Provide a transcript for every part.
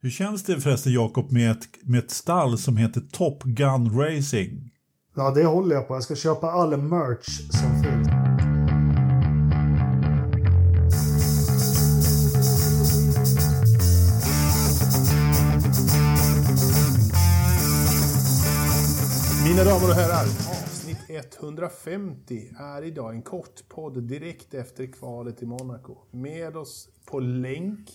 Hur känns det förresten Jakob med ett, med ett stall som heter Top Gun Racing? Ja, det håller jag på. Jag ska köpa all merch som finns. Mina damer och herrar, avsnitt 150 är idag en kort podd direkt efter kvalet i Monaco. Med oss på länk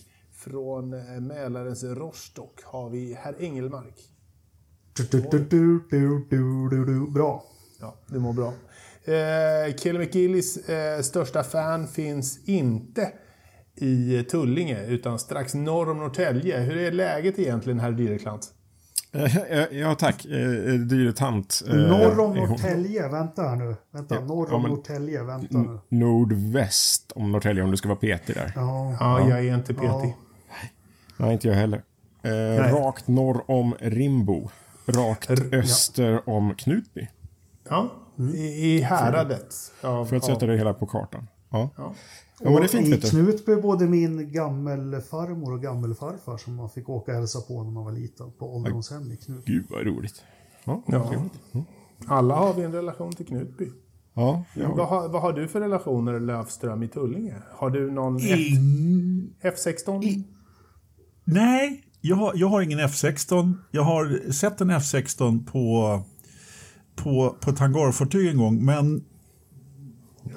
från eh, Mälarens Rostock har vi herr Engelmark. Du, du, du, du, du, du, du, du. Bra. Ja, det mår bra. Eh, Kaeli McGillis eh, största fan finns inte i Tullinge utan strax norr om Norrtälje. Hur är läget egentligen, herr Dyreklant? Eh, Ja, tack. Eh, Dyretant. Norr om. Norrtälje. Vänta här nu. Vänta. Ja, Norr ja, om men- Norrtälje. Vänta nu. Nordväst om Norrtälje om du ska vara petig där. Ja. Ja, jag är inte petig. Ja. Nej, inte jag heller. Eh, rakt norr om Rimbo. Rakt öster om Knutby. Ja, i, i häradet. Av, För att sätta det hela på kartan. Ja, Ja. ja men det är Och fint I. Knutby bodde min gammelfarmor och gammelfarfar som man fick åka och hälsa på när man var liten. På ålderdomshem i Knutby. Gud vad roligt. Ja, Ja. Mm. Alla har vi en relation till Knutby. ja, ja. Vad, har, vad har du för relationer Lövström i Tullinge? Har du någon F, In... F16? Nej, jag har, jag har ingen F16. Jag har sett en F16 på, på, på ett hangarfartyg en gång, men,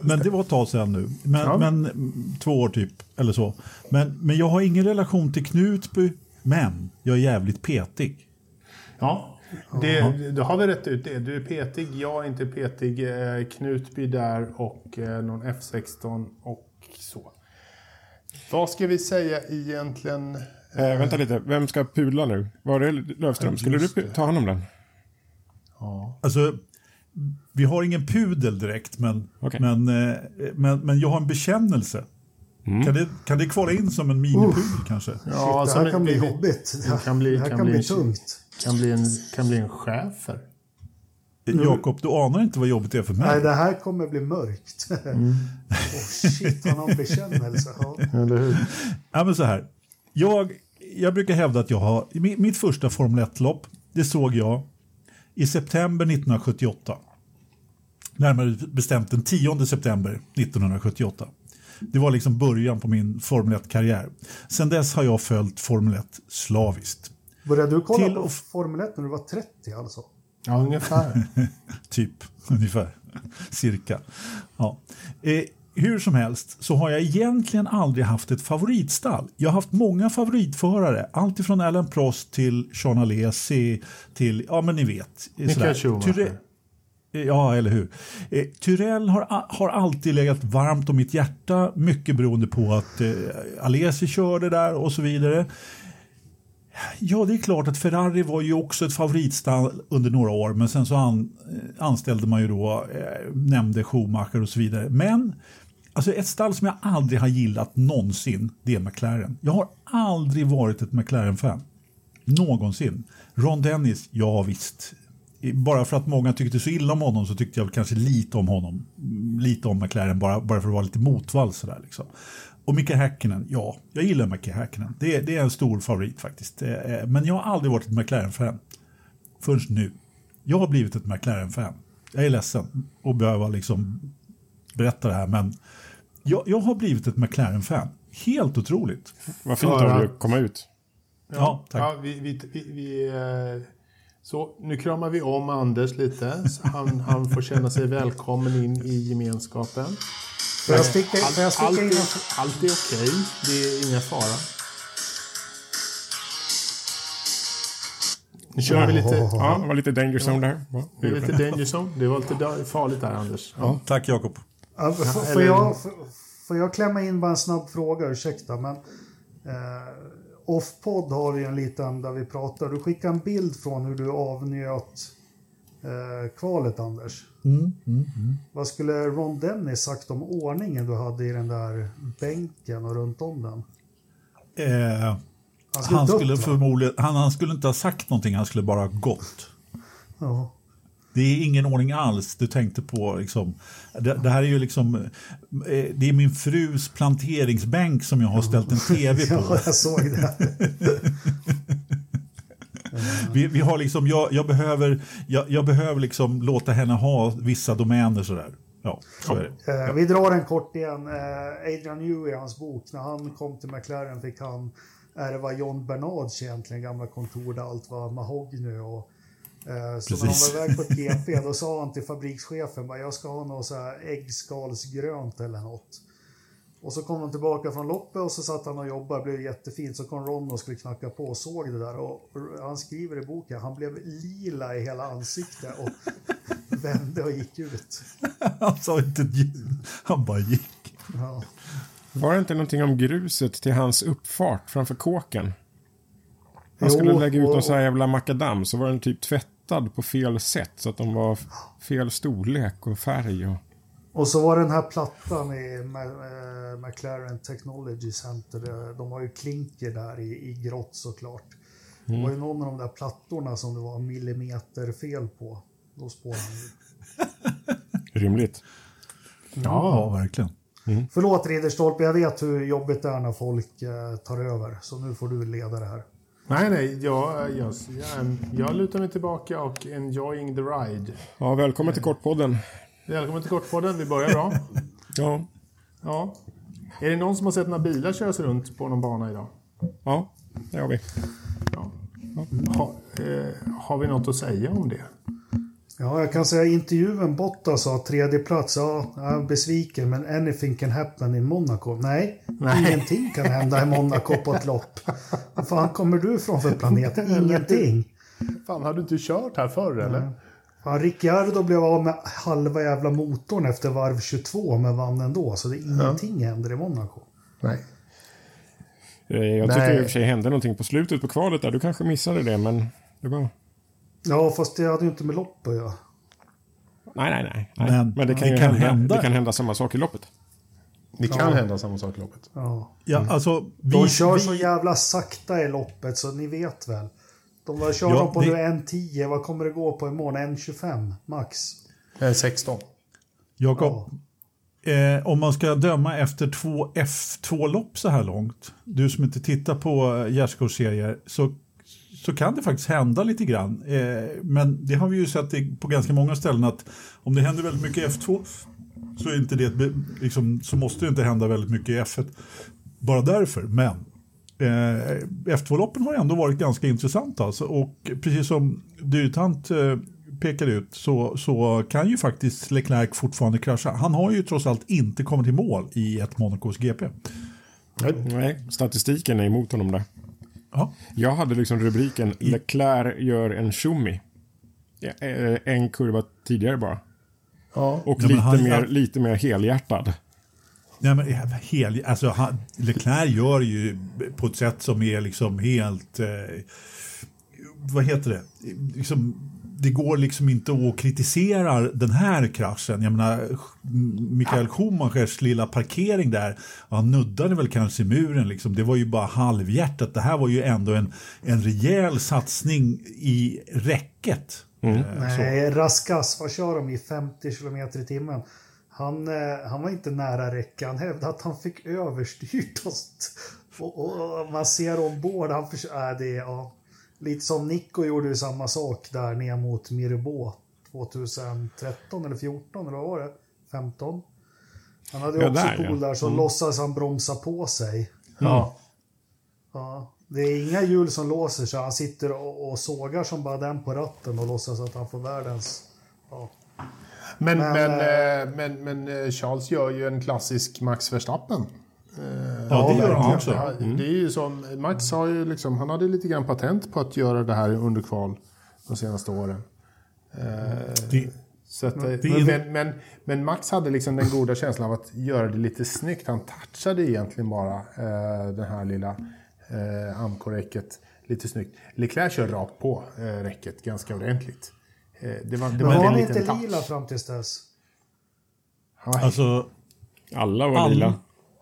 men det var ett tag sedan nu. Men, Ja. men två år typ, eller så. Men, men jag har ingen relation till Knutby, men jag är jävligt petig. Ja. Det, då har vi rätt ut det. Du är petig, jag är inte petig. Eh, Knutby där och eh, någon F16 och så. Vad ska vi säga egentligen? Eh, vänta lite, vem ska pudla nu? Var det Löfström? Skulle du ta hand om den? Alltså, vi har ingen pudel direkt, men, Okej. men, eh, men, men jag har en bekännelse. Kan, det, kan det kvala in som en minipudel kanske? Ja, det som här en- kan bli det- jobbigt. det kan bli- det här kan kan, bli bli en- tungt. Kan bli en, kan bli en schäfer. Jakob, du anar inte vad jobbet är för mig. Nej, det här kommer bli mörkt. Mm. oh, shit, han har en bekännelse. Ja. Eller hur? Ja, men så här. Jag, jag brukar hävda att jag har... mi- Mitt första Formel 1-lopp, det såg jag i september 1978. Närmare bestämt den 10 september 1978. Det var liksom början på min Formel 1-karriär. Sen dess har jag följt Formel 1 slaviskt. Började du kolla Till på Formel 1 när du var 30 alltså? Ja, ungefär. Typ, ungefär. Cirka. Ja. Eh, hur som helst så har jag egentligen aldrig haft ett favoritstall. Jag har haft många favoritförare. Allt ifrån Alain Prost till Sean Alesi till, ja men ni vet. Michael. Schumacher. Ja, eller hur. Eh, Tyrell har, har alltid legat varmt om mitt hjärta, mycket beroende på att eh, Alesi körde där och så vidare. Ja, det är klart att Ferrari var ju också ett favoritstall under några år, men sen så an, anställde man ju då, eh, nämnde Schumacher och så vidare. Men alltså ett stall som jag aldrig har gillat någonsin, det är McLaren. Jag har aldrig varit ett McLaren-fan. Någonsin. Ron Dennis, ja visst. Bara för att många tyckte så illa om honom så tyckte jag kanske lite om honom. Lite om McLaren, bara, bara för att vara lite motvalls sådär liksom. Och Micke Häkkinen, ja, jag gillar Micke Häkkinen. Det, är- det är en stor favorit faktiskt. Eh, eh, men jag har aldrig varit ett McLaren-fan. Förrän nu. Jag har blivit ett McLaren-fan. Jag är ledsen att behöva liksom berätta det här, men jag, jag har blivit ett McLaren-fan. Helt otroligt. Vad fint av dig att- komma ut. Ja, tack. Ja, vi, vi, vi, vi, eh, så nu kramar vi om Anders lite. Så han, han får känna sig välkommen in i gemenskapen. Får jag sticka, Allt, jag allt, in allt är okej. Det är inga fara. Nu kör vi lite, Ja, det var lite danger zone där. Ja, det är lite danger zone. Det var lite farligt där, Anders. Ja. Tack Jakob. Ja, får, eller- jag, får, får jag klämma in bara en snabb fråga? Ursäkta, men... Eh, Offpod har vi en liten där vi pratar. Du skickade en bild från hur du avnjöt eh, kvalet, Anders. Vad skulle Ron Dennis sagt om ordningen du hade i den där bänken och runt om den? Eh, Han skulle, han, dött, skulle förmodligen, han, han skulle inte ha sagt någonting, han skulle bara ha gått. Ja. Det är ingen ordning alls du tänkte på. Liksom. Det, det här är ju liksom, eh, det är min frus planteringsbänk som jag har ställt en tv på. Ja, jag såg det. Vi, vi har liksom, jag, jag behöver, jag, jag behöver liksom låta henne ha vissa domäner sådär. Ja, så är det. Eh, Vi drar en kort igen. Eh, Adrian Newey, hans bok, när han kom till McLaren fick han ärva John Bernards egentligen gamla kontor där allt var mahogny och eh, så när de Precis. var iväg på ett GP då sa han till fabrikschefen bara, jag ska ha något så här äggskalsgrönt eller något. Och så kom de tillbaka från loppet och så satt han och jobbade, det blev jättefint. Så kom Ron och skulle knacka på och såg det där. Och han skriver i boken, han blev lila i hela ansiktet och vände och gick ut. Han sa inte ett ljud, han bara gick. Ja. Var det inte någonting om gruset till hans uppfart framför kåken? Han Jo, skulle lägga ut och- någon sån här jävla makadam så var den typ tvättad på fel sätt så att de var fel storlek och färg. Och... Och så var den här plattan i eh, McLaren Technology Center. De har ju klinker där i, i grått såklart. Det var ju någon av de där plattorna som det var millimeter fel på. Då spårade han ju. Rimligt. Ja, verkligen. Förlåt Ridderstolpe, jag vet hur jobbigt det är när folk eh, tar över. Så nu får du leda det här. Nej, nej, jag, jag, jag, jag lutar mig tillbaka och enjoying the ride. Ja, välkommen till Kortpodden. Välkommen till Kortpodden, vi börjar bra. Ja, Ja. Är det någon som har sett några bilar köras runt på någon bana idag? ja det har vi. Ja. Ha, eh, har vi något att säga om det? Ja, jag kan säga intervjun Bottas sa tredje plats. Ja, jag är besviken, men anything can happen in Monaco. Nej, Nej. ingenting kan hända i Monaco på ett lopp. Vad fan kommer du ifrån för planet? Ingenting. Fan, har du inte kört här förr eller? Fan, Ricciardo blev av med halva jävla motorn efter varv 22 men vann ändå. Så det är ingenting händer i Monaco. Nej. Eh, Jag tycker Nej. i och för sig hände någonting på slutet på kvalet där. Du kanske missade det, men det var... Ja, fast det hade ju inte med lopp att göra. Nej, nej, nej. nej. Men Men, det kan det ju kan hända, hända. Det kan hända samma sak i loppet. Det kan hända samma sak i loppet. Ja. Ja, alltså, vi, De kör vi, så jävla sakta i loppet så ni vet väl. De var, kör Ja, de på det- nu en 10 vad kommer det gå på imorgon? En 25 max? Eh, 16. Jakob, eh, om man ska döma efter två F2-lopp så här långt, du som inte tittar på eh, gärdsgårdsserier, så, så kan det faktiskt hända lite grann. Eh, men det har vi ju sett på ganska många ställen att om det händer väldigt mycket i F2 så, är inte det, liksom, så måste det inte hända väldigt mycket i F1. Bara därför, men eh, F2-loppen har ändå varit ganska intressanta alltså. Och precis som Dyrtant eh, ut så, så kan ju faktiskt Leclerc fortfarande krascha. Han har ju trots allt inte kommit till mål i ett Monacos GP. Nej, statistiken är emot honom där. Ja, Jag hade liksom rubriken Leclerc gör en. Ja, eh, En kurva tidigare bara. Ja. Och Ja, lite, han- mer, han- lite mer helhjärtad. Nej, men eh, hel, alltså, han, Leclerc gör ju på ett sätt som är liksom helt... Eh, vad heter det? Liksom, det går liksom inte att kritisera den här kraschen. Jag menar, Mikael Schumachers lilla parkering där, han nuddade väl kanske muren. Liksom. Det var ju bara halvhjärtat. Det här var ju ändå en, en rejäl satsning i räcket. Eh, så. Nej, Raskas, vad kör de i 50 km i timmen? Han, eh, han var inte nära räcka. Han hävdade att han fick överstyrt oss. Och, och, och man ser ombord, han förs- äh, det är, ja. Lite som Nico gjorde ju samma sak där ner mot Mirbo 2013 eller 14 eller vad var det? 15? Han hade ju Ja, också där, pool ja. där så låtsas han bromsa på sig. Ja. Ja, det är inga hjul som låser sig. Han sitter och, och sågar som bara den på ratten och låtsas att han får världens... Ja. Men, Men, men, eh, men, men eh, Charles gör ju en klassisk Max Verstappen. Eh, Ja, det gör han också. Ja, Det är ju som, Max har ju liksom, han hade lite grann patent på att göra det här under kval de senaste åren. Eh, Det, så att, eh, det men, men, men Max hade liksom den goda känslan av att göra det lite snyggt. Han touchade egentligen bara eh, det här lilla eh, amkorräcket lite snyggt. Leclerc kör rakt på eh, räcket ganska ordentligt. Eh, det var, det Men var var en han liten inte touch. lila fram tills dess? Alltså, Alla var All- lila.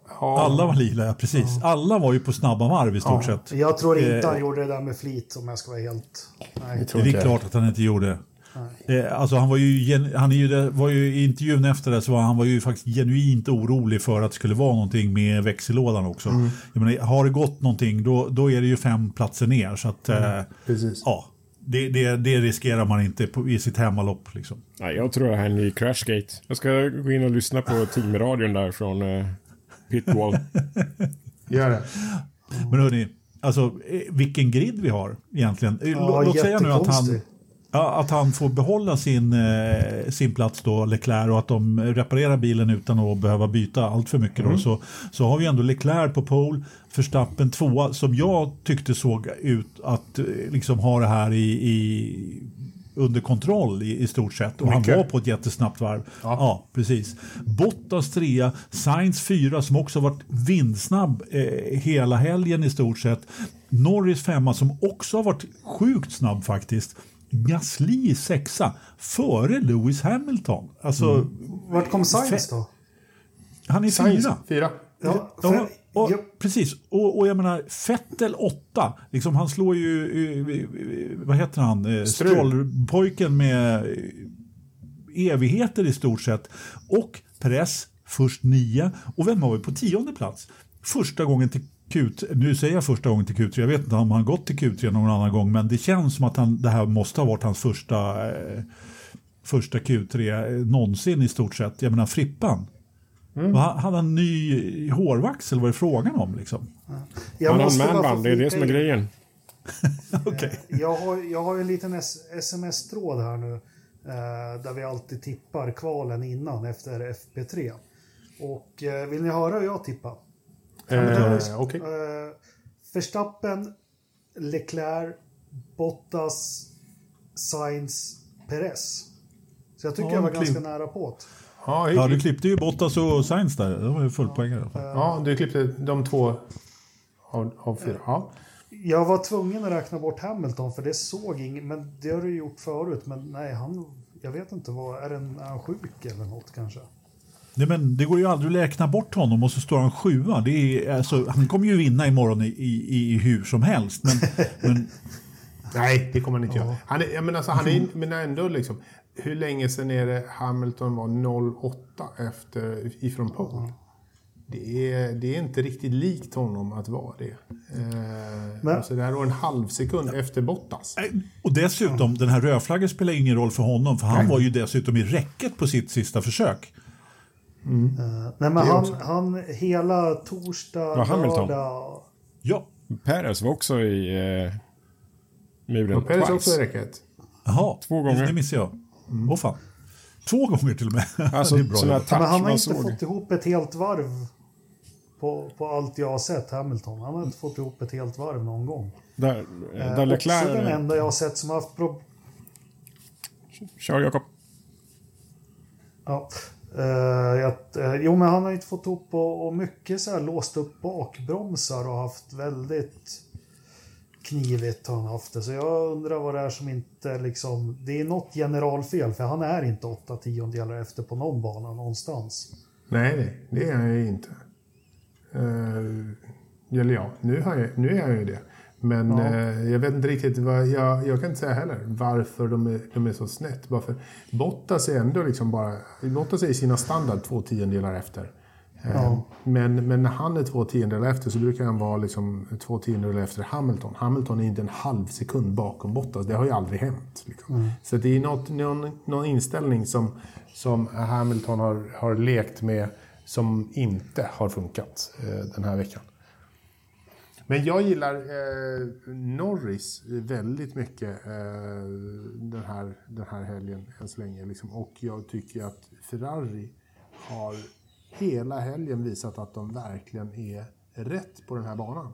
Ja. alla var lila, ja, precis. Alla var ju på snabba varv i stort sett. Jag tror inte Eh, han gjorde det där med flit om jag ska vara helt... Nej. Det är inte klart att han inte gjorde. Eh, alltså han var ju, han är ju, var ju i intervjun efter det så var han var ju faktiskt genuint orolig för att det skulle vara någonting med växellådan också. Jag menar, har det gått någonting då, då är det ju fem platser ner. Så att, eh, Precis. ja, det, det, det riskerar man inte på, i sitt hemmalopp. Liksom. Nej, jag tror det här är en ny Crashgate. Jag ska gå in och lyssna på teamradion där från Pitwall. Gör det. Men hörni, alltså, eh, vilken grid vi har egentligen. Eh, Ja, lå- Låt säga nu att han, ja, att han får behålla sin, eh, sin plats då, Leclerc, och att de reparerar bilen utan att behöva byta allt för mycket. Då. Så, så har vi ändå Leclerc på pole, Verstappen tvåa, som jag tyckte såg ut att eh, liksom ha det här i, i under kontroll i, i stort sett. Och Mycket. han var på ett jättesnabbt varv. Ja, precis. Bottas trea, Sainz fyra som också varit vindsnabb eh, hela helgen i stort sett. Norris femma som också har varit sjukt snabb faktiskt. Gasly sexa före Lewis Hamilton. Alltså, Vart kom Sainz då? han är Sainz, fyra. fyra. Ja, Ja, för, och, jag, Precis, och, och jag menar Fettel 8, liksom, han slår ju, eh, eh, vad heter han, eh. Strollpojken med evigheter i stort sett. Och Perez först nio, och vem har vi på tionde plats? Första gången till Q3, nu säger jag första gången till Q3, jag vet inte om han gått till Q3 någon annan gång, men det känns som att han, det här måste ha varit hans första, eh, första Q3 eh, någonsin i stort sett. Jag menar Frippan. Vad Hade han ny hårvax eller vad är frågan om? Liksom? jag Han har en manband, det är det som är grejen. Okej. Jag har, jag har en liten sms-tråd här nu. Eh, där vi alltid tippar kvalen innan efter FP3. Och eh, vill ni höra hur jag tippar? Eh, Okej. Eh, Verstappen, Leclerc, Bottas, Sainz, Perez. Så jag tycker Ja, jag var ganska nära på det. Ja, Ja, du klippte ju Bottas och Sainz där. Det var ju fullpoängare. ja, du klippte de två av, av fyra. Ja. Jag var tvungen att räkna bort Hamilton för det såg ingen, men det har du gjort förut. Men nej, han, jag vet inte, vad, är, den, är han sjuk eller något kanske? Nej, men det går ju aldrig att räkna bort honom och så står han sjua. Det är, alltså, han kommer ju vinna imorgon i, i, i hur som helst. Men, men Nej, det kommer han inte göra. Han är, jag menar, alltså, han är, men ändå liksom, hur länge sedan är det Hamilton var 08 efter, ifrån pole? Det är, det är inte riktigt likt honom att vara det. Eh, alltså det här var en halv sekund efter Bottas. och dessutom, den här rödflaggan spelar ingen roll för honom för han var ju dessutom i räcket på sitt sista försök. Eh, nej, men han, han hela torsdag, Ja, Hamilton. lördag. Ja, Perez var också i eh, muren Och Perez också i räcket. jaha. Två gånger. Det missade jag. Åh fan. Två gånger till och med. Alltså, det är bra men han har inte såg. fått ihop ett helt varv på, på allt jag har sett Hamilton. Han har inte fått ihop ett helt varv någon gång. Där, Eh, där också den Leclerc... enda jag har sett som har haft problem. Kör Jakob. Ja. Eh, jag, eh, jo, men han har inte fått ihop och, och mycket så här låst upp bakbromsar och haft väldigt knivigt har han haft det. Så jag undrar vad det är som inte liksom... Det är något generalfel för han är inte åtta tiondelar efter på någon bana någonstans. Nej, nej, det är han ju inte. Uh, eller ja, nu, har jag, nu är han ju det. Men Ja. eh, jag vet inte riktigt, vad, jag, jag kan inte säga heller varför de är, de är så snett. Bara för Bottas är ändå liksom bara, Bottas är i sina standard två tiondelar efter. Eh, Ja. men, men när han är två tiondelar efter så brukar han vara liksom två tiondelar efter Hamilton. Hamilton är inte en halv sekund bakom Bottas. Det har ju aldrig hänt. Liksom. Så det är något, någon, någon inställning som, som Hamilton har, har lekt med som inte har funkat eh, den här veckan. Men jag gillar eh, Norris väldigt mycket eh, den, här, den här helgen än så länge. Liksom. Och jag tycker att Ferrari har hela helgen visat att de verkligen är rätt på den här banan.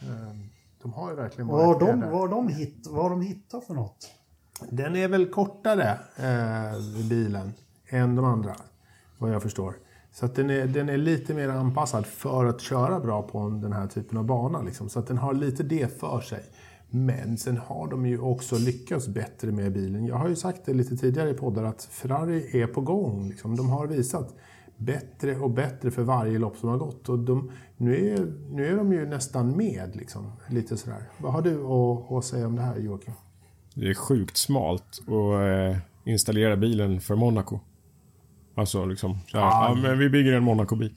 Eh, de har ju verkligen Vad varit de, där. vad de, hitt, vad de hittat för något? Den är väl kortare, eh, bilen, än de andra, vad jag förstår. Så den, är, den är lite mer anpassad för att köra bra på en- den här typen av bana. Liksom. Så att den har lite det för sig. Men sen har de ju också lyckats bättre med bilen. Jag har ju sagt det lite tidigare i poddar att Ferrari är på gång. Liksom. De har visat bättre och bättre för varje lopp som har gått. Och de, nu, är, nu är de ju nästan med. Liksom. Lite sådär. Vad har du att, att säga om det här Joakim? Det är sjukt smalt att eh, installera bilen för Monaco. Alltså liksom så här, Ja. ja, men vi bygger en Monaco-bil.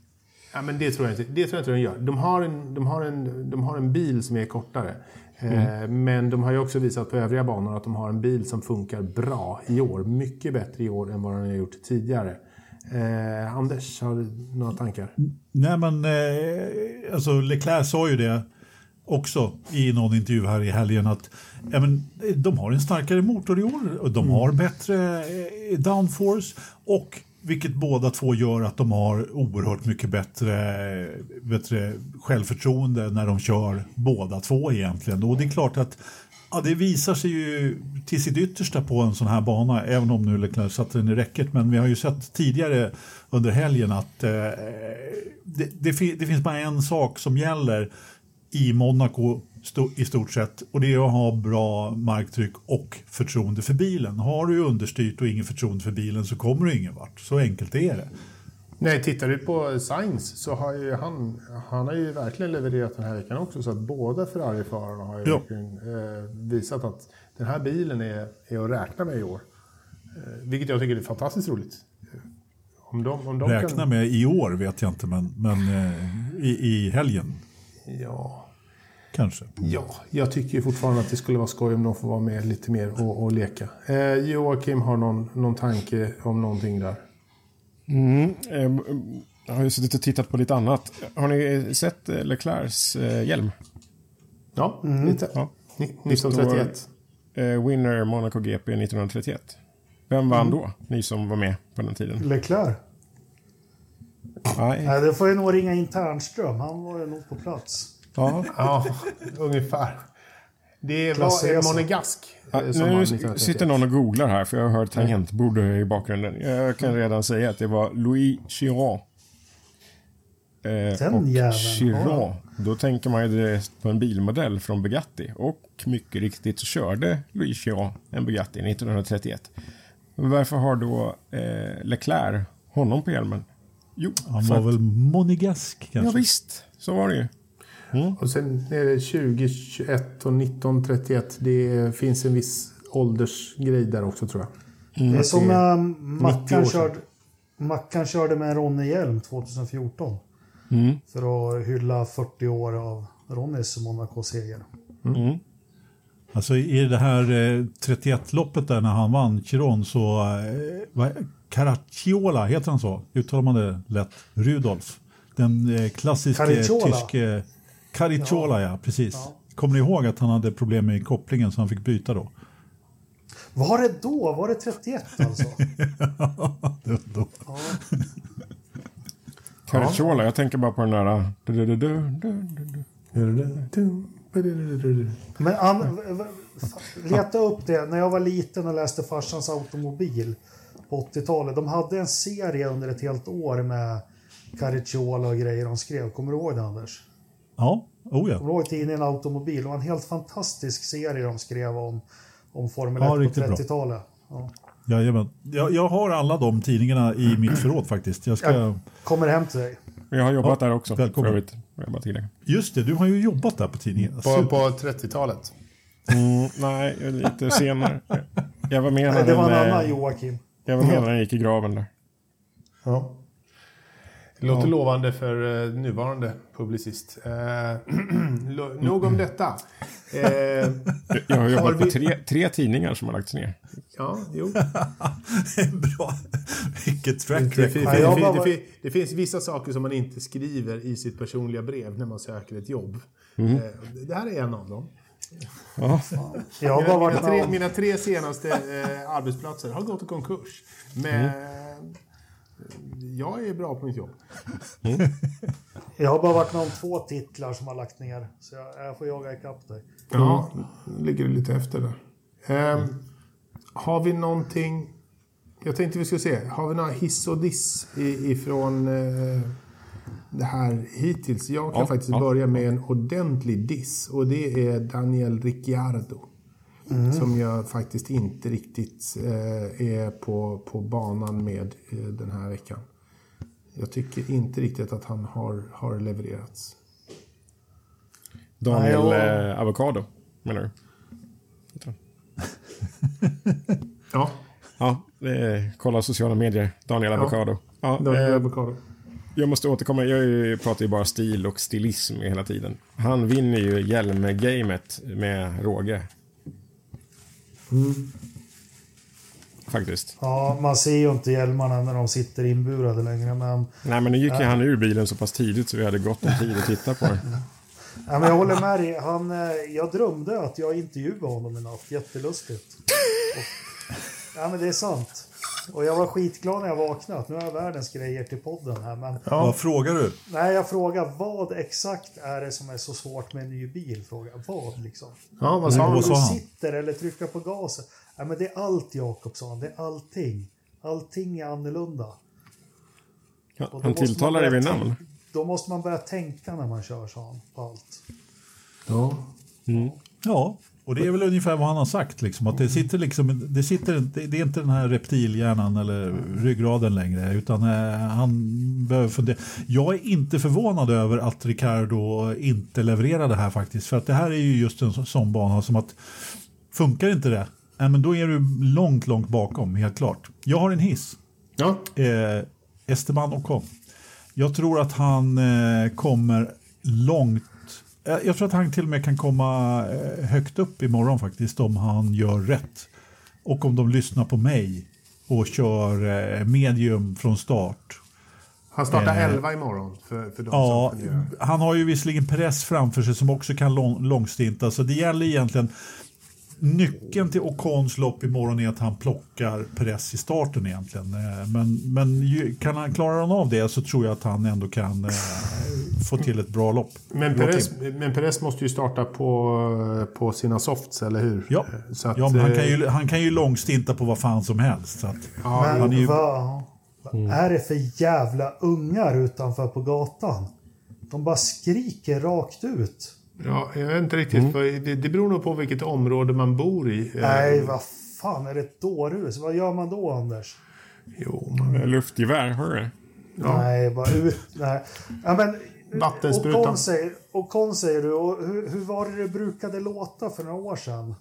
Ja, men det tror jag inte. Det tror jag inte de gör. De har en, de har en, de har en bil som är kortare. Eh, men de har ju också visat på övriga banor att de har en bil som funkar bra i år. Mycket bättre i år än vad den har gjort tidigare. Eh, Anders, har du några tankar? Nej men eh, alltså Leclerc sa ju det också i någon intervju här i helgen att ja, men, de har en starkare motor i år de har bättre eh, downforce och vilket båda två gör att de har oerhört mycket bättre, bättre självförtroende när de kör båda två egentligen. Och det är klart att Ja, det visar sig ju till sitt yttersta på en sån här bana, även om nu Leclerc satte den i räcket. Men vi har ju sett tidigare under helgen att eh, det, det, det finns bara en sak som gäller i Monaco sto, i stort sett och det är att ha bra marktryck och förtroende för bilen. Har du understyrt och ingen förtroende för bilen så kommer du ingen vart. Så enkelt är det. Nej, tittar du på Sainz så har ju han, han har ju verkligen levererat den här veckan också. Så att båda Ferrari-förarna har ju Ja. verkligen eh, visat att den här bilen är, är att räkna med i år. Eh, vilket jag tycker är fantastiskt roligt. Eh, Om de, om de Räkna kan... med i år vet jag inte, men, men eh, i, i helgen Ja, kanske. ja, jag tycker fortfarande att det skulle vara skoj om de får vara med lite mer och, och leka. Eh, Joakim har någon, någon tanke om någonting där. Mm, eh, jag har ju suttit och tittat på lite annat. Har ni sett eh, Leclercs eh, hjälm? Ja, lite. Ja. Ni- 1931. Eh, winner Monaco GP 1931. Vem vann då? Ni som var med på den tiden. Leclerc? Nej. Nej, det får jag nog ringa in Ternström. Han var ju nog på plats. Ja. Ja, ungefär. Det var en monegask. Ja, eh, nu 1931. sitter någon och googlar här för jag har hört tangentbord i bakgrunden. Jag kan redan säga att det var Louis Chiron. Eh, Den och jäveln, Chiron, ja. då tänker man ju direkt på en bilmodell från Bugatti. Och mycket riktigt så körde Louis Chiron en Bugatti 1931. Men Varför har då eh, Leclerc honom på hjälmen? Jo, Han var att- väl monegask Ja, kanske? visst, så var det ju. Och sen är det 20, 21 och 1931. Det finns en viss åldersgrej där också tror jag. Det är som när 90 Mackan körde, Mackan körde med en Ronny-hjälm 2014. Mm. För att hylla 40 år av Ronnys Monaco-seger. Mm. Alltså i det här eh, 31-loppet där när han vann Chiron så, eh, vad- Caracciola, heter han så? Uttalar man det lätt? Rudolf. Den eh, klassiska tyske... Caracciola, ja. precis. Ja. Kommer ni ihåg att han hade problem med kopplingen så han fick byta då? Var det då? Var det 31 alltså? Det var då. Caracciola, jag tänker bara på den där... Du, du, du, du, du, du. Men an, leta upp det. När jag var liten och läste farsans automobil på 80-talet. De hade en serie under ett helt år med Caracciola och grejer de skrev. Kommer du ihåg det Anders? Ja, oh ja. Kommer du ihåg tidningen Automobil? Det var en helt fantastisk serie de skrev om, om Formel Ja, 1 riktigt på bra. 30-talet. Ja. Jajamän. Jag, jag har alla de tidningarna i mitt förråd faktiskt. Jag ska... Jag kommer hem till dig. Jag har jobbat Ja, där också. välkommen. För. Just det, du har ju jobbat där på tidningen. På, på 30-talet. Mm, nej, lite senare. Jag var med när det var en annan eh, Joakim. Jag var med när den gick i graven där. Ja. Det låter lovande för eh, nuvarande publicist. Eh, nog om detta. Eh, Jag har Har jobbat på vi- tre, tre tidningar som har lagts ner. ja, jo. Bra. Vilket track Det, Ja, det, fin- det finns vissa saker som man inte skriver i sitt personliga brev när man söker ett jobb. Mhm. Eh, det här är en av dem. Ja. Jag har bara Mina, varit mina, tre, med mina tre senaste eh, arbetsplatser har gått i konkurs. Men jag är bra på mitt jobb. Jag har bara varit med om två titlar som har lagt ner. Så jag, jag får jaga ikapp dig. Ja, ligger du lite efter där. Ehm, har vi någonting... Jag tänkte vi skulle se. Har vi några hiss och diss i- ifrån eh, det här hittills? Jag kan Ja, faktiskt ja. börja med en ordentlig diss. Och det är Daniel Ricciardo. Som jag faktiskt inte riktigt eh, är på, på banan med eh, den här veckan. Jag tycker inte riktigt att han har, har levererats. Daniel Nej, eh, Avocado, menar du? Ja, Ja, är, kolla sociala medier. Daniel Avocado. Ja, då är det eh, avokado. jag måste återkomma. Jag pratar ju bara stil och stilism hela tiden. Han vinner ju hjälmgamet med råge. Faktiskt. Ja, man ser ju inte hjälmarna när de sitter inburade längre. Men, Nej, men nu gick ju han ur bilen så pass tidigt så vi hade gott om tid att titta på det. ja, men jag håller med dig. Han, eh, jag drömde att jag intervjuade honom i natt. Jättelustigt. Och, ja, men det är sant. Och jag var skitglad när jag vaknade. Nu har jag världens grejer till podden här. Men Vad frågar du? nej, jag frågar vad exakt är det som är så svårt med en ny bil? Fråga. Vad liksom? Ja, vad sa Nej, han? du sitter eller trycka på gasen. Ja, men det är allt Jakobsson, det är allting. Allting är annorlunda. Ja, han tilltalar dig vid namn. Då måste man börja tänka när man kör, sa han, på allt. Ja. Ja, och det är väl ungefär vad han har sagt. Liksom, att det, sitter liksom, det, sitter, det det är inte den här reptilhjärnan eller ryggraden längre. Utan eh, han behöver fundera. Jag är inte förvånad över att Ricardo inte levererar det här faktiskt. För att det här är ju just en så- sån bana som att funkar inte det, men då är du långt, långt bakom, helt klart. Jag har en hiss. Ja. Eh, Esteban Ocon. Jag tror att han eh, kommer långt. Eh, jag tror att han till och med kan komma eh, högt upp imorgon faktiskt om han gör rätt. Och om de lyssnar på mig och kör eh, medium från start. Han startar Eh, 11 imorgon för, för de Ja, som han har ju visserligen press framför sig som också kan lång, långstinta. Så det gäller egentligen Nyckeln till Ocons lopp imorgon är att han plockar press i starten egentligen. Eh, Men, men kan han klara han av det så tror jag att han ändå kan eh, få till ett bra lopp. Men Perez, men Perez måste ju starta på, på sina softs, eller hur? Ja, Så att, ja men han, kan eh, ju, han kan ju långstinta på vad fan som helst. Så att, Ja, Men han är ju- vad, vad är det för jävla ungar utanför på gatan? De bara skriker rakt ut. Ja, jag vet inte riktigt. för Det, det beror nog på vilket område man bor i. Eh, Nej, vad fan är det ett dårhus? Vad gör man då, Anders? Jo, man, Luftgevär, hör du det? Nej, bara ut. Nej. Ja, men, Vattensprutan. Säger, Ocon säger du, och hur, hur var det det brukade låta för några år sedan?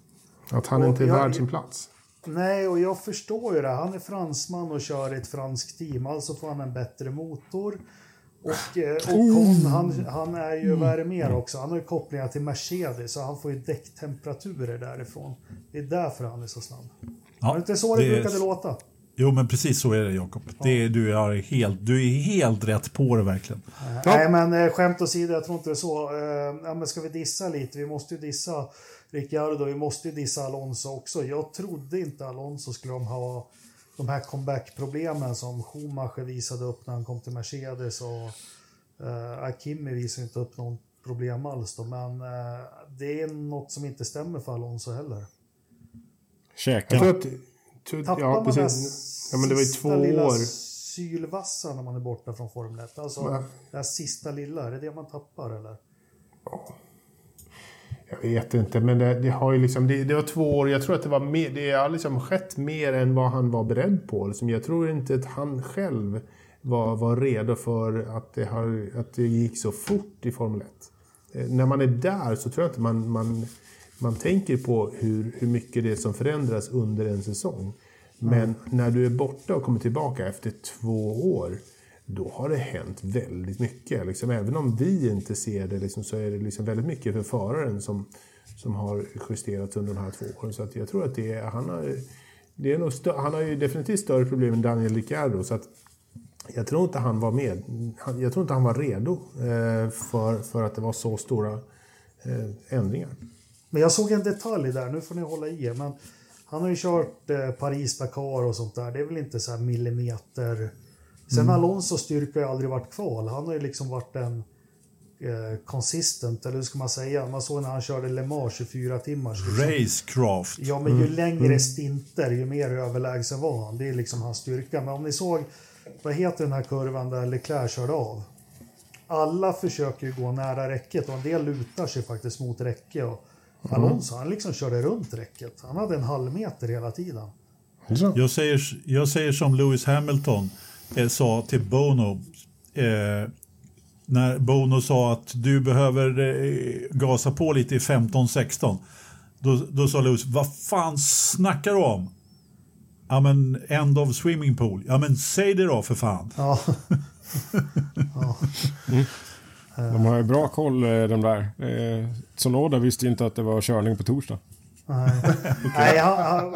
att han Och inte är jag- värd sin plats. Nej, och jag förstår ju det. Han är fransman och kör i ett franskt team, alltså får han en bättre motor. Och eh, Ocon, han, han är ju, vad är det mer också? Han har ju kopplingar till Mercedes, så han får ju däcktemperaturer därifrån. Det är därför han är så snabb. ja, Var det inte så det, det är- brukade låta? Jo, men precis så är det Jakob. Det är- Du, är helt, du är helt rätt på det verkligen. Nej, men eh, skämt åsido, jag tror inte det är så. Eh, ja, men ska vi dissa lite? Vi måste ju dissa Ricciardo, vi måste ju dissa Alonso också. Jag trodde inte Alonso skulle de ha de här comeback-problemen som Schumacher visade upp när han kom till Mercedes och eh, Kimi visade inte upp någon problem alls då, men eh, det är något som inte stämmer för Alonso heller. Käka. Jag tror Tappar ja, man precis. Ja, men det var ju sista två lilla år. sylvassa när man är borta från Formel 1? Alltså, det här sista lilla, är det det man tappar eller? Jag vet inte, men det, det har ju liksom... Det, det var två år. Jag tror att det var mer... Det har liksom skett mer än vad han var beredd på. Liksom, jag tror inte att han själv var, var redo för att det, har, att det gick så fort i Formel 1. Eh, när man är där så tror jag inte man, man, man tänker på hur, hur mycket det är som förändras under en säsong. Men när du är borta och kommer tillbaka efter två år, då har det hänt väldigt mycket. Liksom, även om vi inte ser det liksom, så är det liksom väldigt mycket för föraren som, som har justerats under de här två åren. Så att jag tror att det är, han, har, det är nog stö- han har ju definitivt större problem än Daniel Ricciardo. Så att jag tror inte han var med. Jag tror inte han var redo eh, för, för att det var så stora eh, ändringar. Men jag såg en detalj där, nu får ni hålla i er, men han har ju kört eh, Paris-Dakar och sånt där. Det är väl inte så här millimeter. Sen Mm. Alonso styrka har ju aldrig varit kval. Han har ju liksom varit en eh, consistent, eller hur ska man säga? Man såg när han körde Le Mans 24 timmars. Liksom. Racecraft. Ja, men ju längre stinter, ju mer överlägsen var han. Det är liksom hans styrka. Men om ni såg, vad heter den här kurvan där Leclerc körde av? Alla försöker ju gå nära räcket och en del lutar sig faktiskt mot räcke. Och Alonso, han liksom körde runt räcket. Han hade en halv meter hela tiden. Jag säger, jag säger som Lewis Hamilton eh, sa till Bono. Eh, när Bono sa att du behöver eh, gasa på lite i 15-16. Då, då sa Lewis, vad fan snackar du om? Ja men end of swimming pool. Ja men säg det då för fan. Ja. De har ju bra koll eh, de där. Eh, Sonoda visste inte att det var körning på torsdag. Nej, Nej han,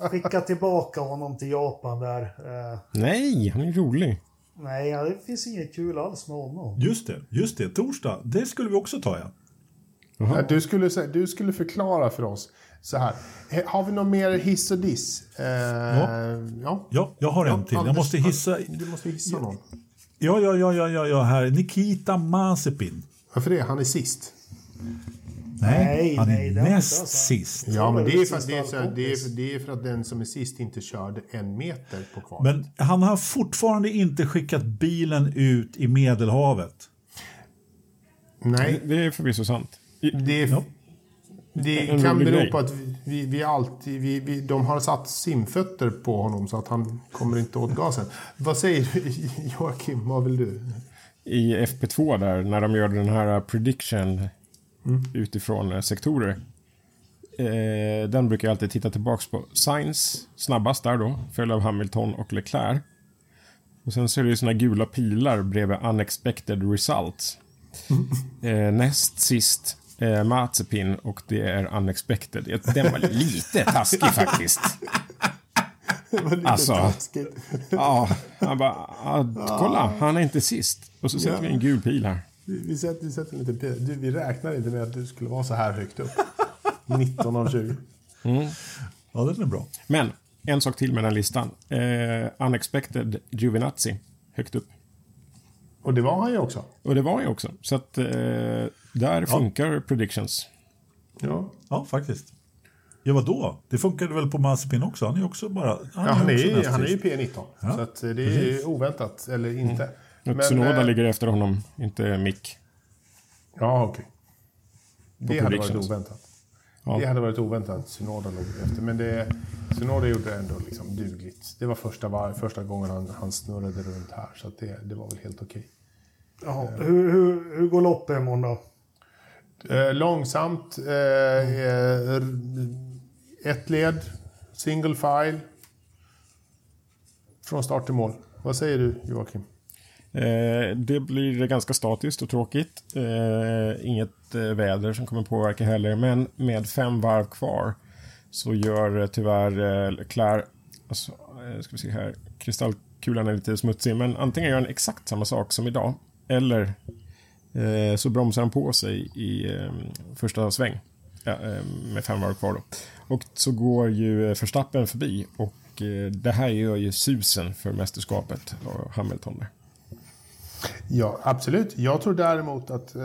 han skickade tillbaka honom till Japan där. Eh, Nej, han är rolig. nej, ja, det finns inget kul alls med honom. Just det, just det. Torsdag. Det skulle vi också ta ja. Ja, Du skulle, du skulle förklara för oss så här. Har vi någon mer hiss och diss? Eh, ja. Ja, jag har en till. Jag måste hissa. Du måste hissa någon. Ja, ja, ja, ja, ja, ja här. Nikita Mazepin. Varför det? Han är sist. Nej, Nej, han är nej, det näst sist. Ja, men det är, för, det, är vad det, är, det är för att den som är sist inte körde en meter på kvar. Men han har fortfarande inte skickat bilen ut i Medelhavet. Nej, Det är förvisso sant. I- det, är, Ja. det kan bero grej. på att vi, vi, vi alltid... Vi, vi, de har satt simfötter på honom så att han kommer inte åt gasen. Vad säger du, Joakim? Vad vill du? I FP2 där, när de gör den här prediction utifrån eh, sektorer. Eh, den brukar jag alltid titta tillbaks på. Science snabbast där då, följd av Hamilton och Leclerc. Och sen så är det ju såna gula pilar bredvid unexpected results. Eh, näst sist eh, Mazepin och det är unexpected. Ja, Den var lite taskig faktiskt. Det var lite Alltså. taskigt. Ja, han bara, ah, kolla, han är inte sist. Och så sätter Ja. vi en gul pil här. Vi, sätter, vi sätter en liten pil. Du, vi räknar inte med att du skulle vara så här högt upp. 19 av 20. Ja, den är bra. Men, en sak till med den listan. Eh, unexpected Giovinazzi, högt upp. Och det var han ju också. Och det var ju också. Så att eh, där funkar predictions. Ja. Ja, faktiskt. Ja, vadå? Det funkade väl på Mazepin också? Han är ju också bara... Han Ja, han, är, också ju- näst han är ju sist. P19. Ja, så att eh, det är ju oväntat, eller inte. Och Tsunoda eh, ligger efter honom, inte Mick. Ja, okej. Det hade varit oväntat. Ja. Det hade varit oväntat att Tsunoda låg efter. Men det, Tsunoda gjorde det ändå liksom dugligt. Det var första, var, första gången han, han snurrade runt här. Så att det, det var väl helt okej. Ja, hur, hur, hur går loppet imorgon då? Eh, långsamt. Eh, eh, ett led. Single file. Från start till mål. Vad säger du Joakim? Eh, det blir ganska statiskt och tråkigt. Eh, inget eh, väder som kommer påverka heller. Men med fem varv kvar så gör eh, tyvärr eh, Leclerc, alltså, eh, ska vi se här, kristallkulan är lite smutsig, men antingen gör han exakt samma sak som idag eller eh, så bromsar han på sig i eh, första sväng ja, eh, med fem varv kvar då. Och så går ju eh, Verstappen förbi och eh, det här gör ju susen för mästerskapet och Hamilton där. Ja, absolut. Jag tror däremot att eh,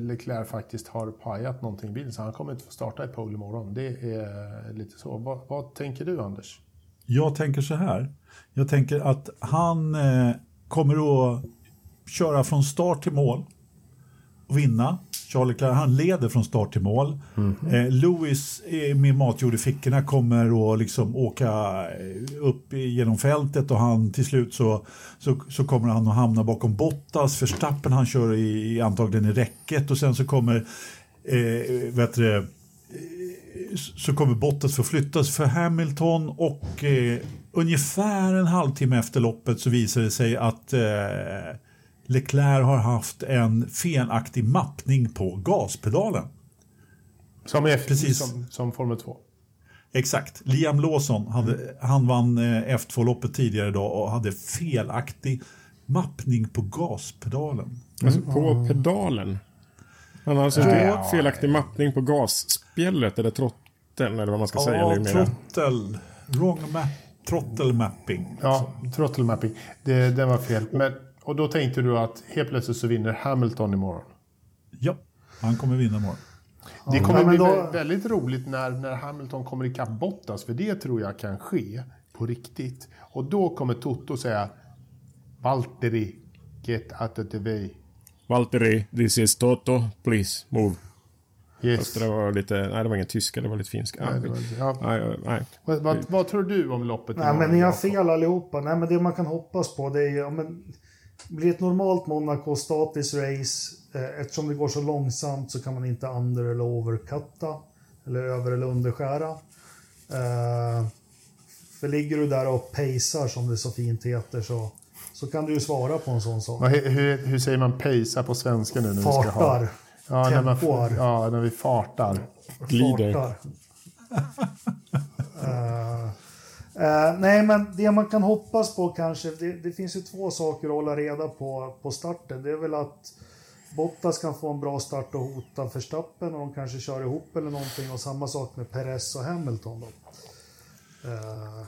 Leclerc faktiskt har pajat någonting i bilen, så han kommer inte få starta i pole imorgon. Det är eh, lite så. Vad, vad tänker du, Anders? Jag tänker så här. Jag tänker att han eh, kommer att köra från start till mål och vinna. Charlie Leclerc, han leder från start till mål. Eh, Lewis eh, med matjord i fickorna kommer att liksom åka eh, upp genom fältet och han till slut så, så, så kommer han att hamna bakom Bottas. Verstappen han kör i, antagligen i räcket och sen så kommer eh, vet du, det, så kommer Bottas förflyttas för Hamilton och eh, ungefär en halvtimme efter loppet så visar det sig att eh, Leclerc har haft en felaktig mappning på gaspedalen. Som, är, Precis. som, som Formel 2. Exakt. Liam Lawson hade, han vann eh, F2-loppet tidigare idag och hade felaktig mappning på gaspedalen. Alltså på pedalen. Han har alltså Ja. felaktig mappning på gasspjället eller trotten eller vad man ska säga. Ja, Eller mera. trottel. Wrong map. Throttle mapping. Ja, throttle mapping. Det, den var fel. Men, och då tänkte du att helt plötsligt så vinner Hamilton imorgon. Ja, han kommer vinna imorgon. Det kommer Ja, bli då- väldigt roligt när, när Hamilton kommer ikapp Bottas, för det tror jag kan ske på riktigt. Och då kommer Toto säga Valtteri, get out of the way. Valtteri, this is Toto, please move. Yes. Fast det var lite, nej det var ingen tyska, det var lite finska. Nej, det var- ja. nej, nej, nej. Vad, vad, vad tror du om loppet Nej, men ni har Jakob? fel allihopa. Nej, men det man kan hoppas på det är ju... Men, blir ett normalt Monaco statiskt race. Eh, eftersom det går så långsamt så kan man inte under eller overcutta. eller över eller underskära. Eh, för ligger du där och pacear som det så fint heter så, så kan du ju svara på en sån sak. Vad, hur, hur säger man pejsa på svenska nu? När Vi ska ha? Fartar. Ja, när, man, Tempoar. ja, när vi fartar. Glider. Fartar. Eh, eh, nej, men det man kan hoppas på kanske, det, det finns ju två saker att hålla reda på på starten. Det är väl att Bottas kan få en bra start och hota Verstappen och de kanske kör ihop eller någonting. Och samma sak med Perez och Hamilton då. Eh,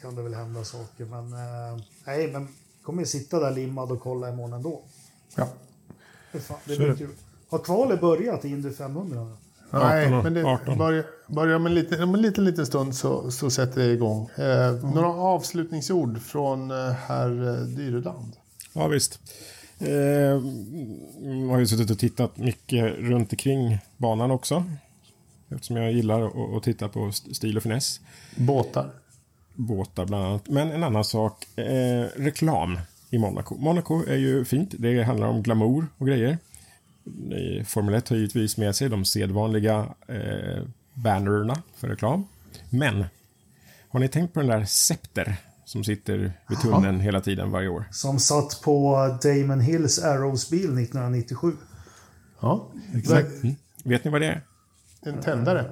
kan det väl hända saker, men eh, nej, men kommer ju sitta där limmad och kolla imorgon ändå. Ja. Fan, det blir kul. Har kvalet börjat i Indy 500 nu? Nej, 18, men det 18. börjar, en liten, om en liten, liten stund så, så sätter det igång. Eh, Några avslutningsord från eh, herr eh, Dyreland? Ja, visst. Eh, jag har ju suttit och tittat mycket runt omkring banan också. Eftersom jag gillar att, titta på st- stil och finess. Båtar. Båtar bland annat. Men en annan sak. Eh, reklam i Monaco. Monaco är ju fint. Det handlar om glamour och grejer. Formel 1 har givetvis med sig de sedvanliga eh, bannerna för reklam. Men har ni tänkt på den där Scepter som sitter vid tunneln hela tiden varje år? Som satt på Damon Hills Arrows bil 1997. Ja, Exakt. Men, Vet ni vad det är? En tändare.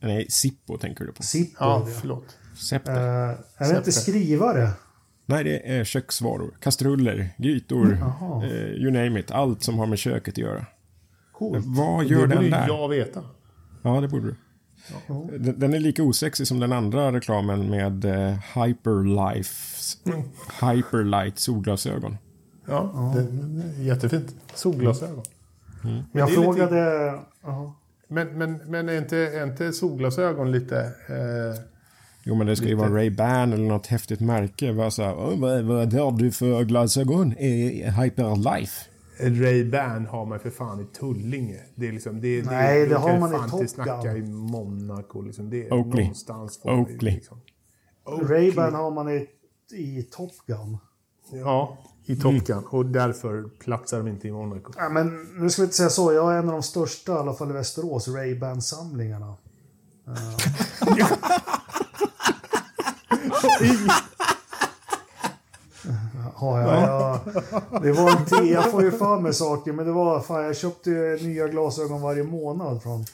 Nej, Zippo tänker du på. Zippo. Ja, förlåt. Scepter. Eh, är det inte skrivare? Nej, det är köksvaror. Kastruller, grytor, Jaha. eh, you name it. Allt som har med köket att göra. Coolt. Vad Det gör borde den där? jag veta. Ja, det borde du. Den, den är lika osexig som den andra reklamen med eh, Hyperlife, Hyperlight solglasögon. Ja, det, det är jättefint. Solglasögon. Men Jag det lite- frågade... Jaha. Men, men, men är, inte, är inte solglasögon lite... Eh, Jo, men det ska ju vara Ray-Ban eller något häftigt märke. Vad, så här, "Åh, vad, vad har du för glasögon? Eh, Hyperlife. Ray-Ban har man för fan i Tullinge. Det är liksom, det, Nej, det brukar har man i Top Gun. i Monaco. Liksom. Det är Oakley. någonstans Oakley. Liksom. Ray-Ban har man i, i Top Gun. Ja, i Top Gun. Och därför platsar de inte i Monaco. Ja, men nu ska vi inte säga så. Jag är en av de största, i alla fall i Västerås, Ray-Ban-samlingarna. Ja, ja, ja. Det var inte, jag får ju för mig saker, men det var fan, jag köpte ju nya glasögon varje månad från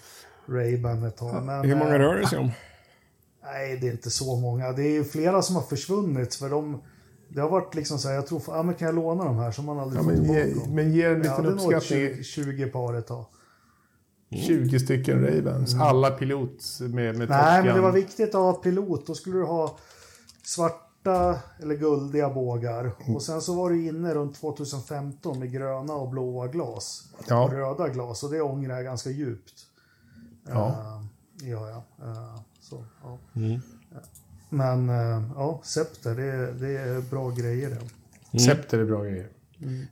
Ray-Ban ett tag. Men, Hur många eh, rör det sig om? Nej, det är inte så många. Det är flera som har försvunnit. För de, det har varit liksom så här, jag tror, ja men kan jag låna de här? Har man aldrig Ja, fått men, tillbaka ge, dem. men ge en Jag liten nog uppskattning. 20, 20 par ett tag. 20 stycken Ray-Bans. Alla pilot med, med Mm. Nej, men det var viktigt att ha pilot. Då skulle du ha svarta eller guldiga bågar. Och sen så var du inne runt 2015 med gröna och blåa glas. Ja. Och röda glas. Och det ångrar jag ganska djupt. Ja. Uh, ja, ja. Eh, så, ja. Mm. Men uh, ja, Scepter, det, det är bra grejer det. Scepter är bra grejer.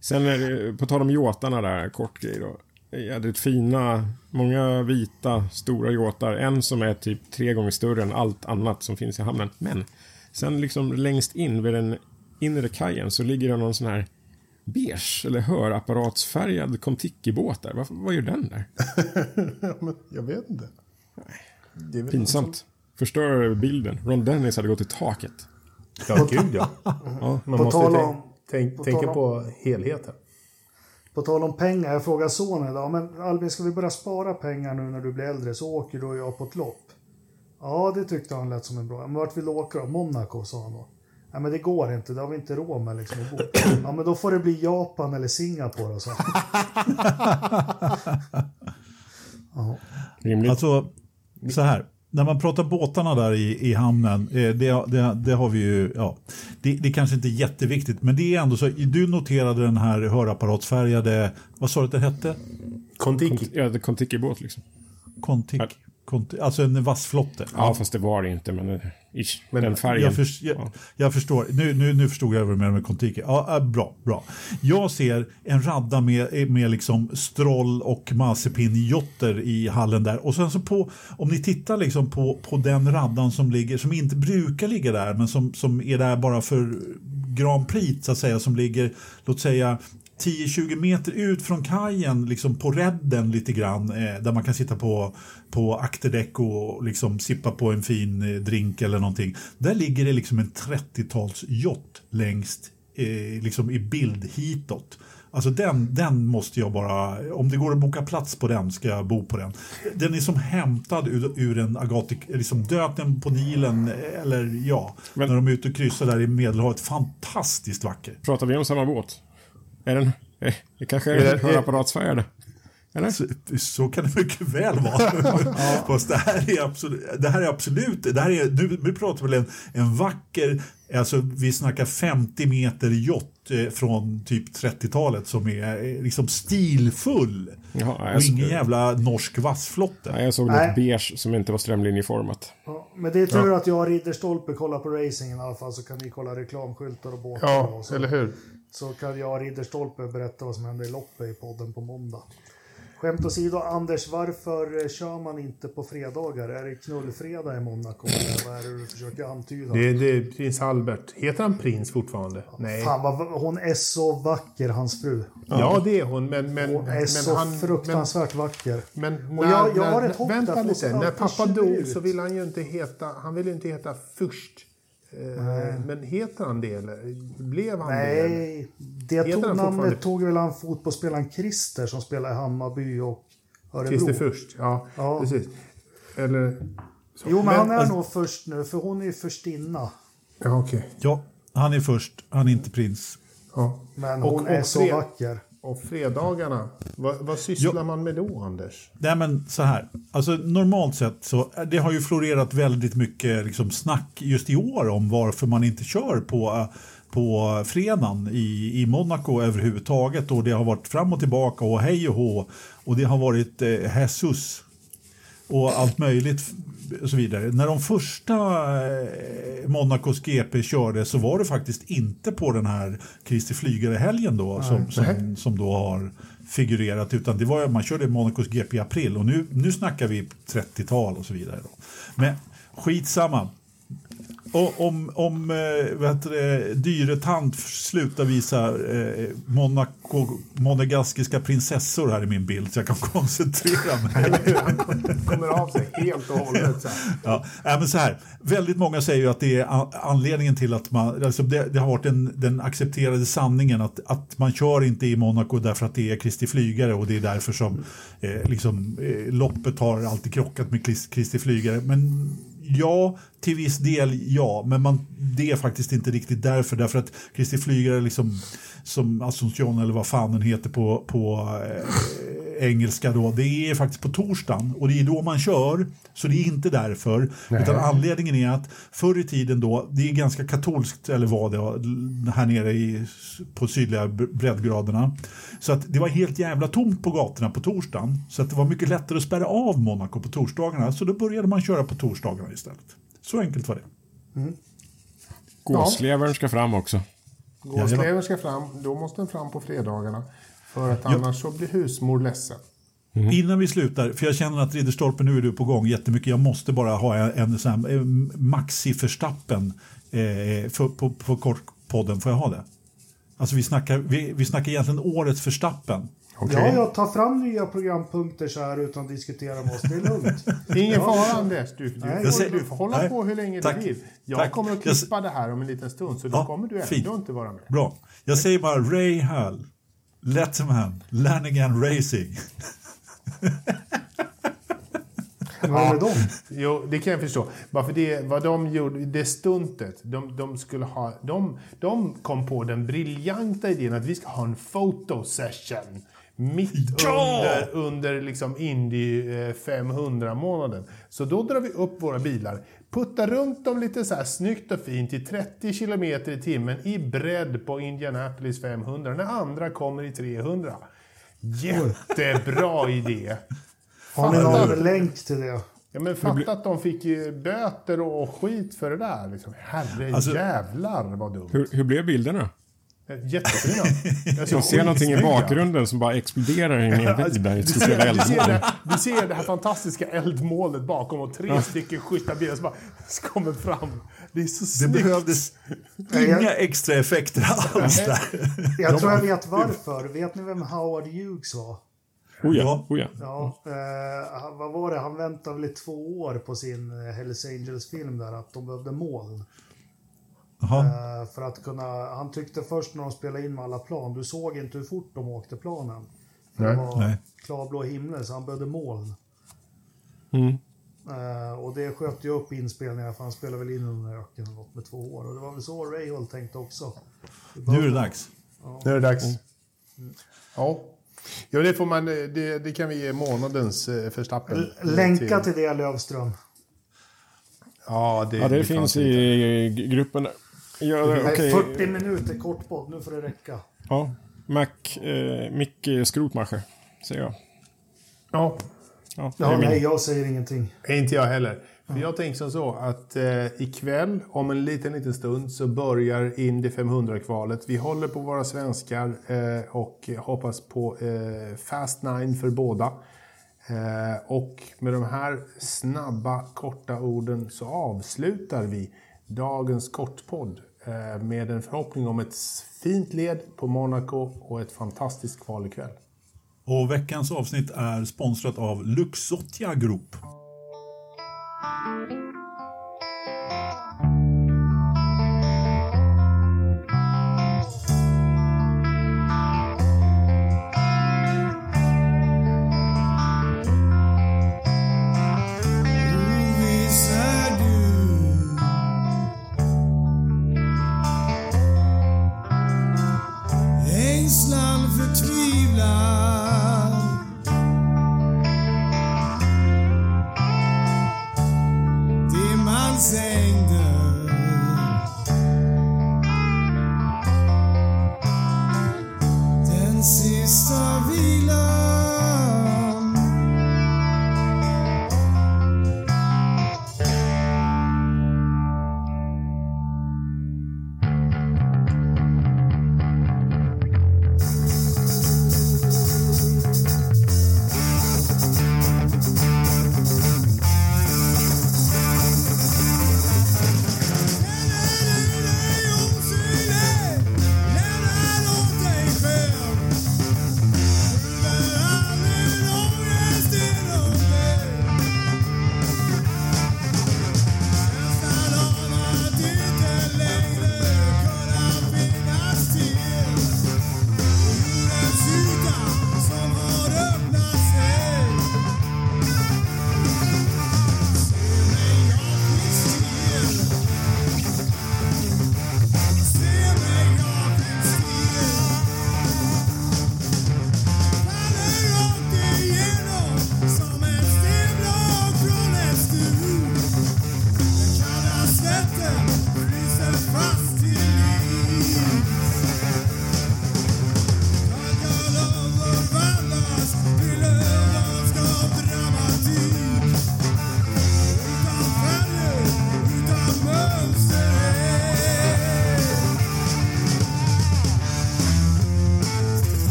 Sen är det, på tal om yatarna där, kort grej då. Jädrigt fina, många vita, stora yatar. En som är typ tre gånger större än allt annat som finns i hamnen. Men sen liksom längst in vid den inre kajen så ligger det någon sån här beige eller hörapparatsfärgad Contiki-båt där. Vad, vad gör den där? Jag vet inte. Det är väl Pinsamt. Förstör bilden. Ron Dennis hade gått i taket. som- Ja, gud ja. Ja. Man På måste tal tänk, om- tänk, på tänka om- på helheten. På tal om pengar, jag frågade sonen idag, men Albin ska vi börja spara pengar nu när du blir äldre så åker du och jag på ett lopp. Ja, det tyckte han lät som en bra. Men vart vill du åka då? Monaco, sa han då. Nej, men det går inte, det har vi inte råd med liksom att bo. Ja, men då får det bli Japan eller Singapore, sa han. ja. Rimligt. Alltså, så här. När man pratar båtarna där i, i hamnen, eh, det, det, det har vi ju, ja, det, det kanske inte är jätteviktigt, men det är ändå så, du noterade den här hörapparatsfärgade, vad sa du att det hette? Kontiki. Ja, det Contiki-båt liksom. Conti, alltså en vassflotte. Ja, fast det var det inte, men eh, ish, Men den färgen. Jag, förs- jag, Ja. jag förstår. Nu, nu, nu förstod jag vad du menar med Kontiki. Ja, äh, bra, bra. Jag ser en radda med, med liksom Stroll och Mazepin-jotter i hallen där. Och sen så på, om ni tittar liksom på, på den raddan som ligger, som inte brukar ligga där, men som, som är där bara för Grand Prix så att säga, som ligger, låt säga 10-20 meter ut från kajen, liksom på redden lite grann, eh, där man kan sitta på, på akterdäck och liksom sippa på en fin eh, drink eller någonting. Där ligger det liksom en 30-tals yacht längst eh, liksom i bild hitåt. Alltså den, den måste jag bara, om det går att boka plats på den ska jag bo på den. Den är som hämtad ur, ur en Agatic, liksom döten på Nilen, eller ja, Men- när de är ute och kryssar där i Medelhavet. Fantastiskt vacker. Pratar vi om samma båt? Är den... eh, Det kanske Är är hörapparatsfärgad? Eller? Så, så kan det mycket väl vara. Fast det här är absolut, det här är absolut, det här är, nu, nu pratar vi väl en, en vacker, alltså vi snackar 50 meter yacht eh, från typ 30-talet som är eh, liksom stilfull. Jaha, Och ingen jävla norsk vassflotte. nej, jag såg Nej. något beige som inte var strömlinjeformat. Ja, men det är tur att jag och Ridderstolpe kollar på racingen i alla fall så kan ni kolla reklamskyltar och båtar. Ja, och så, eller hur? Så kan jag och Ridderstolpe berätta vad som hände i loppet i podden på måndag. Skämt åsido, Anders, varför kör man inte på fredagar? Är det knullfredag i Monaco? Eller vad är det du försöker antyda? Det, det är prins Albert. Heter han prins fortfarande? Nej. Fan, vad, hon är så vacker, hans fru. Ja, det är hon, men... men, Hon är men så han, fruktansvärt vacker. Men, men Och när, jag- jag har när, ett hopp Vänta lite. När pappa dog ut. så ville han ju inte heta... Han ville inte heta först. Eh, men heter han det eller? Blev han det? eller? Nej, det Heter tog, namnet tog väl han fotbollsspelaren Christer som spelar i Hammarby och Örebro. Christer först, ja, Ja. Precis. Eller... så. Jo, men, han är alltså- nog först nu, för hon är ju förstinna. Ja, okej. Ja, han är först, han är inte prins. Ja. Men Och- hon och är så fred- vacker. Och fredagarna, vad, vad sysslar man med då, Anders? Nej men så här, alltså normalt sett så det har ju florerat väldigt mycket liksom, snack just i år om varför man inte kör på, eh, på fredagen i, i Monaco överhuvudtaget. Och det har varit fram och tillbaka och hej och hå. Och det har varit eh, Jesus och allt möjligt och så vidare. När de första eh, Monacos GP körde så var det faktiskt inte på den här Kristi Flygare-helgen då som, som, som då har figurerat utan det var man körde Monacos GP i april och nu, nu snackar vi 30-tal och så vidare. Då. Men skitsamma. Om om eh, vad heter det, Dyretant slutar visa eh, Monaco, monegaskiska prinsessor här i min bild så jag kan koncentrera mig. Kommer av sig helt och hållet. Så här. Ja, äh, men så här, väldigt många säger ju att det är anledningen till att man, alltså det, det har varit den, den accepterade sanningen att, att man kör inte i Monaco därför att det är Kristi Flygare och det är därför som eh, liksom, eh, loppet har alltid krockat med Kris- Kristi Flygare. Men ja, till viss del ja, men man, det är faktiskt inte riktigt därför, därför att Kristi Flygare liksom som Asunción eller vad fan den heter på, på eh, engelska då, det är faktiskt på torsdagen och det är då man kör, så det är inte därför. Utan anledningen är att förr i tiden då, det är ganska katolskt eller vad det var, här nere i, på sydliga bre- breddgraderna. Så att det var helt jävla tomt på gatorna på torsdagen. Så att det var mycket lättare att spärra av Monaco på torsdagarna. Så då började man köra på torsdagarna istället. Så enkelt var det. Gåslevern ska fram också. Gåslever ska fram, då måste den fram på fredagarna. För att annars så blir husmor ledsen. Innan vi slutar, för jag känner att Ridderstolpe, nu är du på gång jättemycket. Jag måste bara ha en, en sån här eh, maxi förstappen eh, för, på, på kortpodden. Får jag ha det? Alltså vi snackar, vi, vi snackar egentligen årets förstappen. Okej. Ja, jag tar fram nya programpunkter så här utan att diskutera med oss. Det är lugnt. Ingen fara Anders, du, du, Nej, jag du får hålla nej, på hur länge tack, du vill. Jag tack. kommer att Jag klippa det här om en liten stund, så då Ja, kommer du fint. ändå inte vara med. Bra. Jag säger bara Ray Hall, Letterman, Lanigan Racing. Vad är det dem? Jo, det kan jag förstå. Varför det, vad de gjorde, det stuntet, de, de skulle ha... De, de kom på den briljanta idén att vi ska ha en fotosession. Mitt Ja! under, under liksom Indy eh, 500-månaden. Så då drar vi upp våra bilar, puttar runt dem lite så här snyggt och fint i 30 km i timmen i bredd på Indianapolis 500 när andra kommer i 300. Jättebra idé! Har ni någon länk till det? Ja, men fatta att de fick böter och skit för det där. Liksom. Herre Alltså- jävlar vad dumt. Hur, hur blev bilderna? Jättefina. Jag ser någonting i bakgrunden som bara exploderar in i där Du ser, du, ser det, du ser det här fantastiska eldmålet bakom och tre stycken schyssta bilar som bara kommer fram. Det är så Det snyggt. behövdes inga extra effekter alls där. Jag tror jag vet varför. Vet ni vem Howard Hughes var? Oh ja, Ja. oh ja. Ja, eh, vad var det? Han väntade väl i två år på sin eh, Hells Angels-film där, att de behövde moln. Eh, för att kunna, han tyckte först när de spelade in med alla plan, du såg inte hur fort de åkte planen. För Nej. det var Nej. klarblå himmel, så han behövde moln. Mm. Eh, och det sköt ju upp inspelningar, för han spelade väl in under öken något med två år. Och det var väl så Rahal tänkte också. Nu är det dags. Nu är det dags. Ja. Ja, det får man... Det, det kan vi ge månadens eh, Verstappen. L- Länka till det Lövström. Ja, det, Ja, det, det finns i gruppen. Ja, okej. 40 minuter kortpodd, nu får det räcka. Ja. Mac, eh, Micke Skrotmacher, säger jag. Ja, Ja, Ja, min. nej, jag säger ingenting. inte jag heller. För jag tänker som så att eh, ikväll, om en liten, liten stund, så börjar Indy 500-kvalet. Vi håller på våra svenskar eh, och hoppas på eh, Fast Nine för båda. Eh, och med de här snabba, korta orden så avslutar vi dagens kortpodd eh, Eh, med en förhoppning om ett fint led på Monaco och ett fantastiskt kval ikväll. Och veckans avsnitt är sponsrat av Luxottia Group.